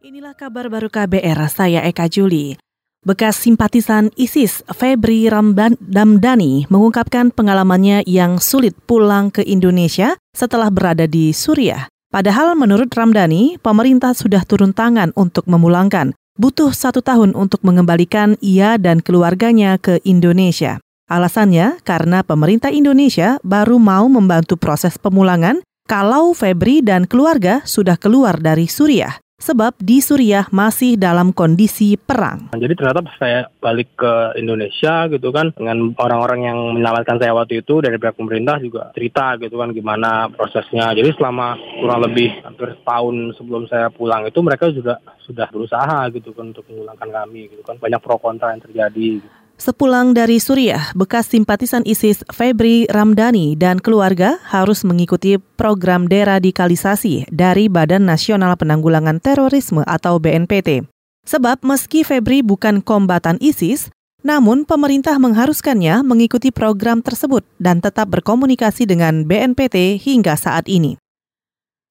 Inilah kabar baru KBR, saya Eka Juli. Bekas simpatisan ISIS, Febri Ramdani, mengungkapkan pengalamannya yang sulit pulang ke Indonesia setelah berada di Suriah. Padahal menurut Ramdhani, pemerintah sudah turun tangan untuk memulangkan. Butuh satu tahun untuk mengembalikan ia dan keluarganya ke Indonesia. Alasannya karena pemerintah Indonesia baru mau membantu proses pemulangan kalau Febri dan keluarga sudah keluar dari Suriah sebab di Suriah masih dalam kondisi perang. Jadi ternyata saya balik ke Indonesia gitu kan dengan orang-orang yang menyelamatkan saya waktu itu dari pihak pemerintah juga cerita gitu kan gimana prosesnya. Jadi selama kurang lebih hampir setahun sebelum saya pulang itu mereka juga sudah berusaha gitu kan untuk memulangkan kami gitu kan banyak pro kontra yang terjadi. Gitu. Sepulang dari Suriah, bekas simpatisan ISIS Febri Ramdhani dan keluarga harus mengikuti program deradikalisasi dari Badan Nasional Penanggulangan Terorisme atau BNPT. Sebab meski Febri bukan kombatan ISIS, namun pemerintah mengharuskannya mengikuti program tersebut dan tetap berkomunikasi dengan BNPT hingga saat ini.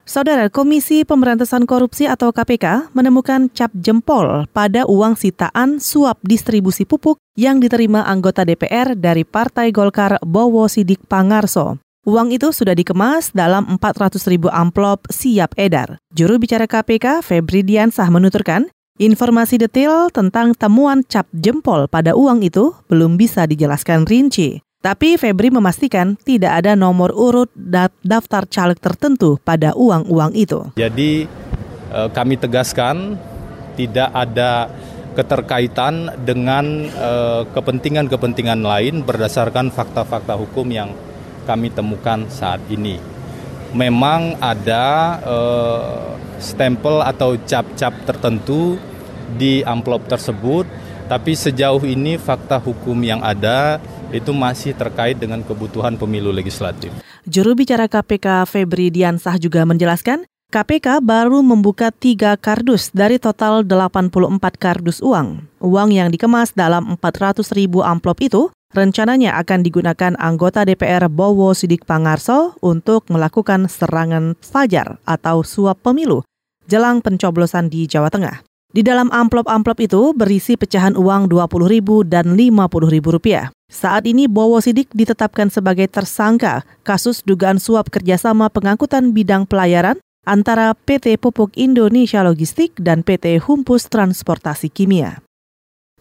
Saudara Komisi Pemberantasan Korupsi atau KPK menemukan cap jempol pada uang sitaan suap distribusi pupuk yang diterima anggota DPR dari Partai Golkar Bowo Sidik Pangarso. Uang itu sudah dikemas dalam 400 ribu amplop siap edar. Juru bicara KPK, Febri Diansah menuturkan, informasi detail tentang temuan cap jempol pada uang itu belum bisa dijelaskan rinci. Tapi Febri memastikan tidak ada nomor urut daftar caleg tertentu pada uang-uang itu. Jadi eh, kami tegaskan tidak ada keterkaitan dengan eh, kepentingan-kepentingan lain berdasarkan fakta-fakta hukum yang kami temukan saat ini. Memang ada uh, stempel atau cap-cap tertentu di amplop tersebut, tapi sejauh ini fakta hukum yang ada itu masih terkait dengan kebutuhan pemilu legislatif. Juru bicara KPK Febri Diansah juga menjelaskan, KPK baru membuka tiga kardus dari total 84 kardus uang. Uang yang dikemas dalam 400 ribu amplop itu rencananya akan digunakan anggota DPR Bowo Sidik Pangarso untuk melakukan serangan fajar atau suap pemilu jelang pencoblosan di Jawa Tengah. Di dalam amplop-amplop itu berisi pecahan uang Rp20.000 dan Rp50.000. Saat ini Bowo Sidik ditetapkan sebagai tersangka kasus dugaan suap kerjasama pengangkutan bidang pelayaran antara PT Pupuk Indonesia Logistik dan PT Humpus Transportasi Kimia.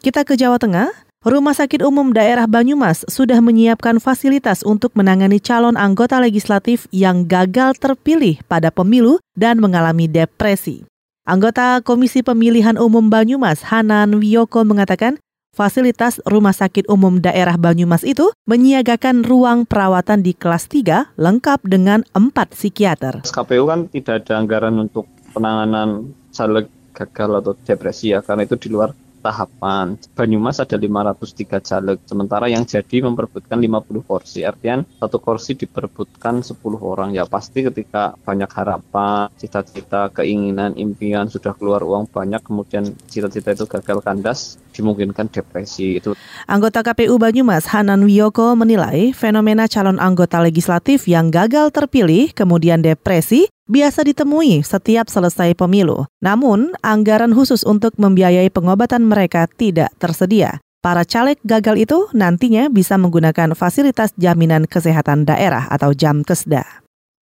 Kita ke Jawa Tengah. Rumah Sakit Umum Daerah Banyumas sudah menyiapkan fasilitas untuk menangani calon anggota legislatif yang gagal terpilih pada pemilu dan mengalami depresi. Anggota Komisi Pemilihan Umum Banyumas, Hanan Wiyoko mengatakan, fasilitas Rumah Sakit Umum Daerah Banyumas itu menyiagakan ruang perawatan di kelas 3 lengkap dengan empat psikiater. KPU kan tidak ada anggaran untuk penanganan caleg gagal atau depresi ya, karena itu di luar tahapan. Banyumas ada 503 caleg, sementara yang jadi memperebutkan 50 kursi. Artian satu kursi diperebutkan 10 orang. Ya pasti ketika banyak harapan, cita-cita, keinginan, impian, sudah keluar uang banyak, kemudian cita-cita itu gagal kandas, dimungkinkan depresi itu. Anggota KPU Banyumas Hanan Wiyoko menilai fenomena calon anggota legislatif yang gagal terpilih kemudian depresi biasa ditemui setiap selesai pemilu. Namun, anggaran khusus untuk membiayai pengobatan mereka tidak tersedia. Para caleg gagal itu nantinya bisa menggunakan fasilitas jaminan kesehatan daerah atau JAMKESDA.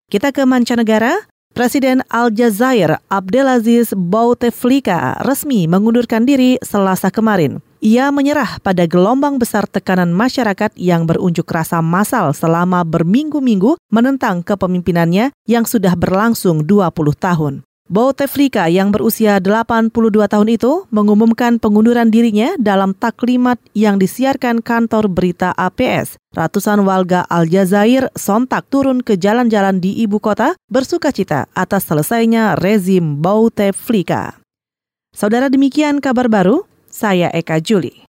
Kita ke mancanegara, Presiden Aljazair Abdelaziz Bouteflika resmi mengundurkan diri selasa kemarin. Ia menyerah pada gelombang besar tekanan masyarakat yang berunjuk rasa massal selama berminggu-minggu menentang kepemimpinannya yang sudah berlangsung 20 tahun. Bouteflika yang berusia 82 tahun itu mengumumkan pengunduran dirinya dalam taklimat yang disiarkan kantor berita APS. Ratusan warga Aljazair sontak turun ke jalan-jalan di ibu kota bersuka cita atas selesainya rezim Bouteflika. Saudara demikian kabar baru, saya Eka Juli.